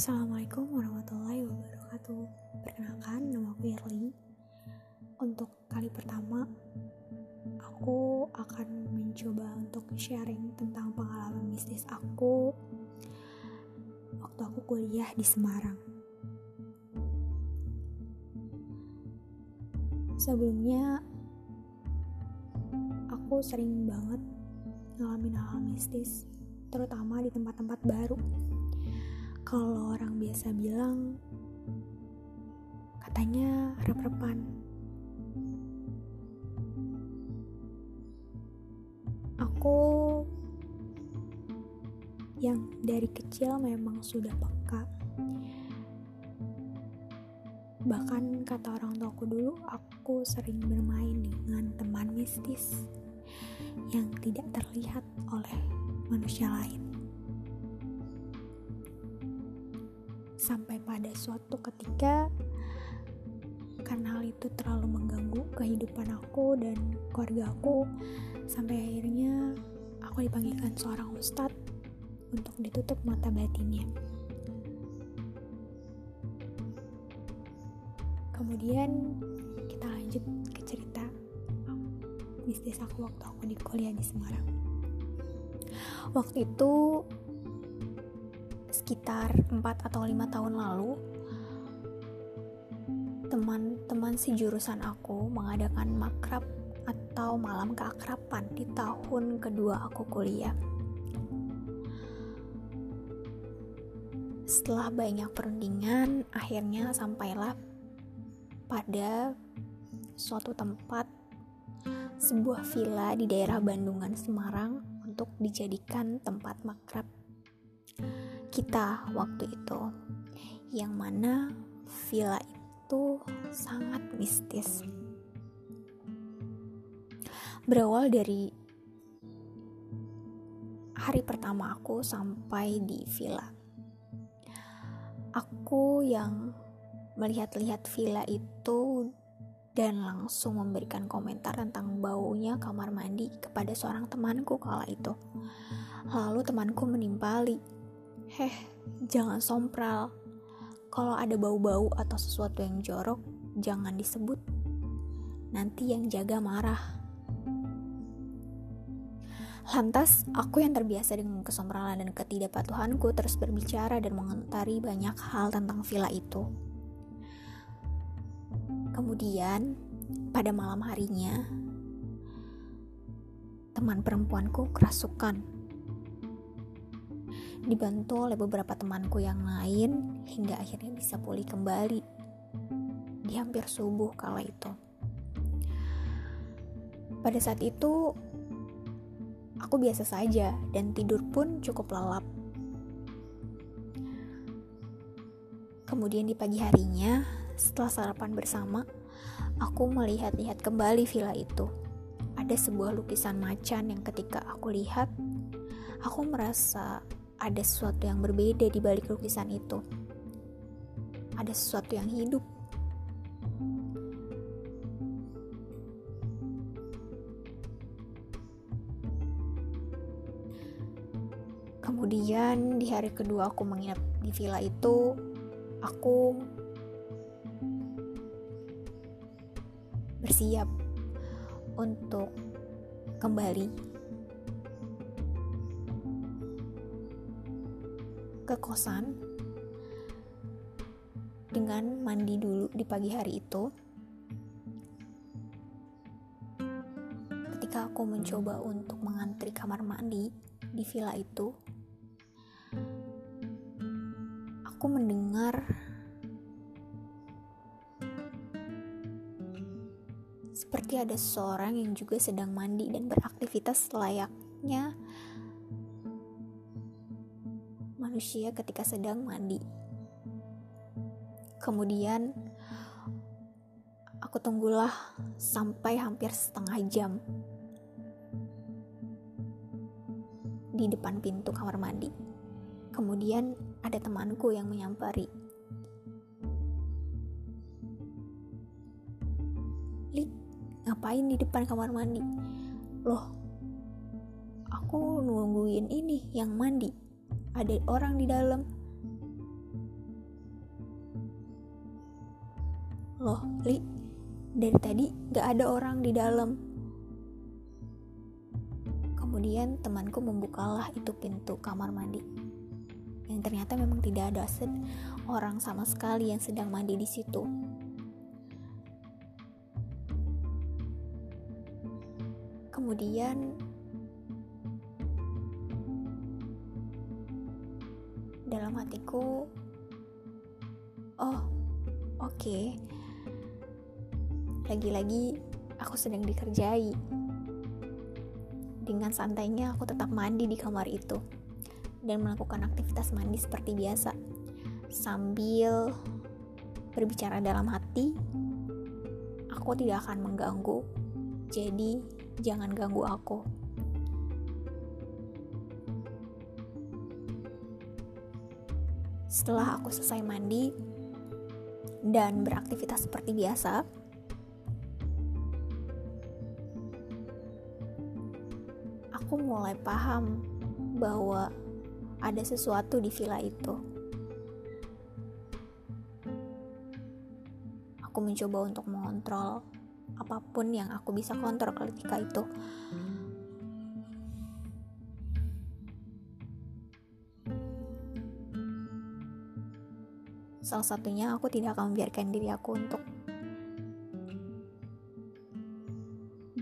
Assalamualaikum warahmatullahi wabarakatuh. Perkenalkan, nama aku Yerli Untuk kali pertama Aku akan mencoba untuk sharing tentang pengalaman bisnis aku Waktu aku kuliah di Semarang. Sebelumnya Aku sering banget ngalamin hal-hal mistis Terutama di tempat-tempat baru kalau orang biasa bilang katanya rep-repan. Aku yang dari kecil memang sudah peka. Bahkan kata orang tuaku dulu aku sering bermain dengan teman mistis yang tidak terlihat oleh manusia lain sampai pada suatu ketika karena hal itu terlalu mengganggu kehidupan aku dan keluarga aku sampai akhirnya aku dipanggilkan seorang ustadz untuk ditutup mata batinnya. Kemudian kita lanjut ke cerita bisnis aku waktu aku di kuliah di Semarang. Waktu itu sekitar 4 atau 5 tahun lalu teman-teman sejurusan aku mengadakan makrab atau malam keakrapan di tahun kedua aku kuliah. Setelah banyak perundingan, akhirnya sampailah pada suatu tempat sebuah villa di daerah Bandungan Semarang untuk dijadikan tempat makrab kita waktu itu yang mana villa itu sangat mistis. Berawal dari hari pertama aku sampai di villa. Aku yang melihat-lihat villa itu dan langsung memberikan komentar tentang baunya kamar mandi kepada seorang temanku kala itu. Lalu temanku menimpali, Heh, jangan sompral. Kalau ada bau-bau atau sesuatu yang jorok, jangan disebut. Nanti yang jaga marah. Lantas, aku yang terbiasa dengan kesompralan dan ketidakpatuhanku terus berbicara dan mengomentari banyak hal tentang villa itu. Kemudian, pada malam harinya, teman perempuanku kerasukan dibantu oleh beberapa temanku yang lain hingga akhirnya bisa pulih kembali di hampir subuh kala itu. Pada saat itu, aku biasa saja dan tidur pun cukup lelap. Kemudian di pagi harinya, setelah sarapan bersama, aku melihat-lihat kembali villa itu. Ada sebuah lukisan macan yang ketika aku lihat, aku merasa ada sesuatu yang berbeda di balik lukisan itu. Ada sesuatu yang hidup. Kemudian di hari kedua aku menginap di villa itu, aku bersiap untuk kembali ke kosan dengan mandi dulu di pagi hari itu. Ketika aku mencoba untuk mengantri kamar mandi di villa itu, aku mendengar seperti ada seseorang yang juga sedang mandi dan beraktivitas layaknya manusia ketika sedang mandi. Kemudian aku tunggulah sampai hampir setengah jam di depan pintu kamar mandi. Kemudian ada temanku yang menyampari. Li, ngapain di depan kamar mandi? Loh, aku nungguin ini yang mandi ada orang di dalam. Loh li dari tadi gak ada orang di dalam. Kemudian temanku membukalah itu pintu kamar mandi. Yang ternyata memang tidak ada orang sama sekali yang sedang mandi di situ. Kemudian dalam hatiku, oh oke, okay. lagi-lagi aku sedang dikerjai. Dengan santainya aku tetap mandi di kamar itu dan melakukan aktivitas mandi seperti biasa sambil berbicara dalam hati. Aku tidak akan mengganggu, jadi jangan ganggu aku. Setelah aku selesai mandi dan beraktivitas seperti biasa, aku mulai paham bahwa ada sesuatu di villa itu. Aku mencoba untuk mengontrol apa pun yang aku bisa kontrol ketika itu. Salah satunya aku tidak akan membiarkan diri aku untuk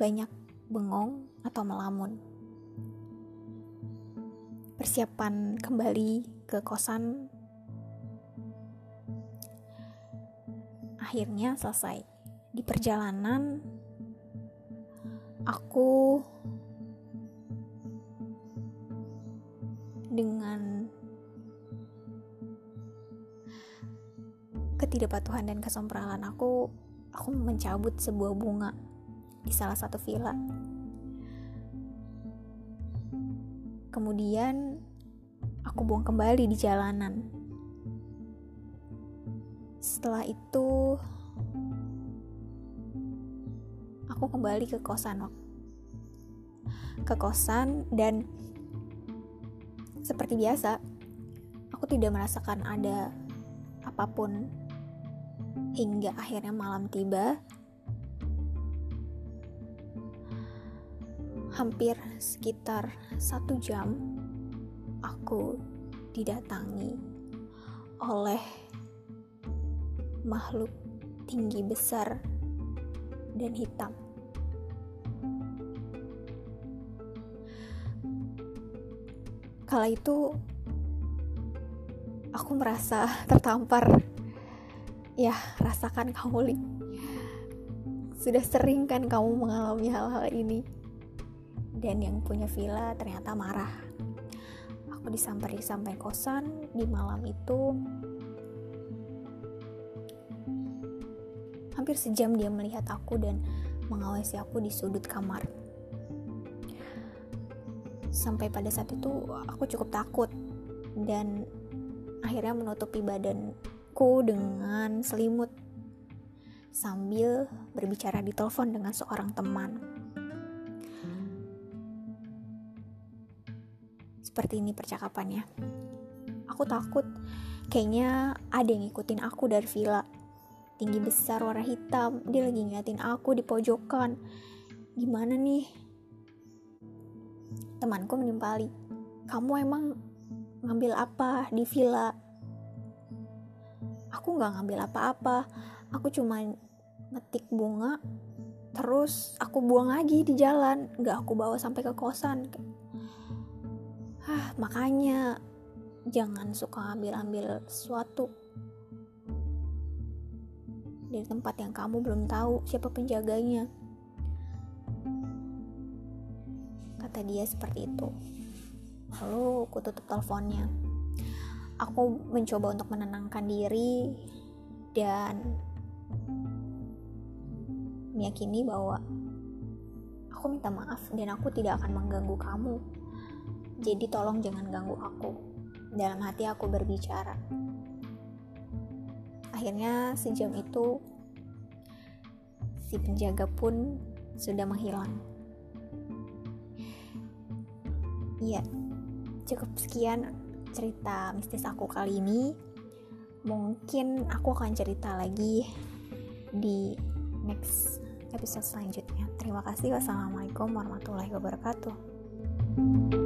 banyak bengong atau melamun. Persiapan kembali ke kosan akhirnya selesai. Di perjalanan aku dengan ketidakpatuhan dan kesompralan aku aku mencabut sebuah bunga di salah satu villa. Kemudian aku buang kembali di jalanan. Setelah itu aku kembali ke kosan ke kosan dan seperti biasa aku tidak merasakan ada apa pun hingga akhirnya malam tiba hampir sekitar satu jam aku didatangi oleh makhluk tinggi besar dan hitam. Kala itu aku merasa tertampar ya rasakan kamu li. Sudah sering kan kamu mengalami hal-hal ini? Dan yang punya villa ternyata marah. Aku disamperin sampai kosan di malam itu. Hampir sejam dia melihat aku dan mengawasi aku di sudut kamar. Sampai pada saat itu aku cukup takut dan akhirnya menutupi badan aku dengan selimut sambil berbicara di telepon dengan seorang teman. Seperti ini percakapannya. Aku takut kayaknya ada yang ngikutin aku dari villa. Tinggi besar warna hitam, dia lagi ngeliatin aku di pojokan. Gimana nih? Temanku menimpali. Kamu emang ngambil apa di villa? Aku nggak ngambil apa-apa. Aku cuma ngetik bunga terus aku buang lagi di jalan. Nggak aku bawa sampai ke kosan. Ah makanya jangan suka ambil-ambil sesuatu. Dari tempat yang kamu belum tahu siapa penjaganya. Kata dia seperti itu. Lalu aku tutup teleponnya aku mencoba untuk menenangkan diri dan meyakini bahwa aku minta maaf dan aku tidak akan mengganggu kamu. Jadi tolong jangan ganggu aku. Dalam hati aku berbicara. Akhirnya sejam itu si penjaga pun sudah menghilang. Iya, cukup sekian cerita mistis aku kali ini. Mungkin aku akan cerita lagi di next episode selanjutnya. Terima kasih. Wassalamualaikum warahmatullahi wabarakatuh. thank you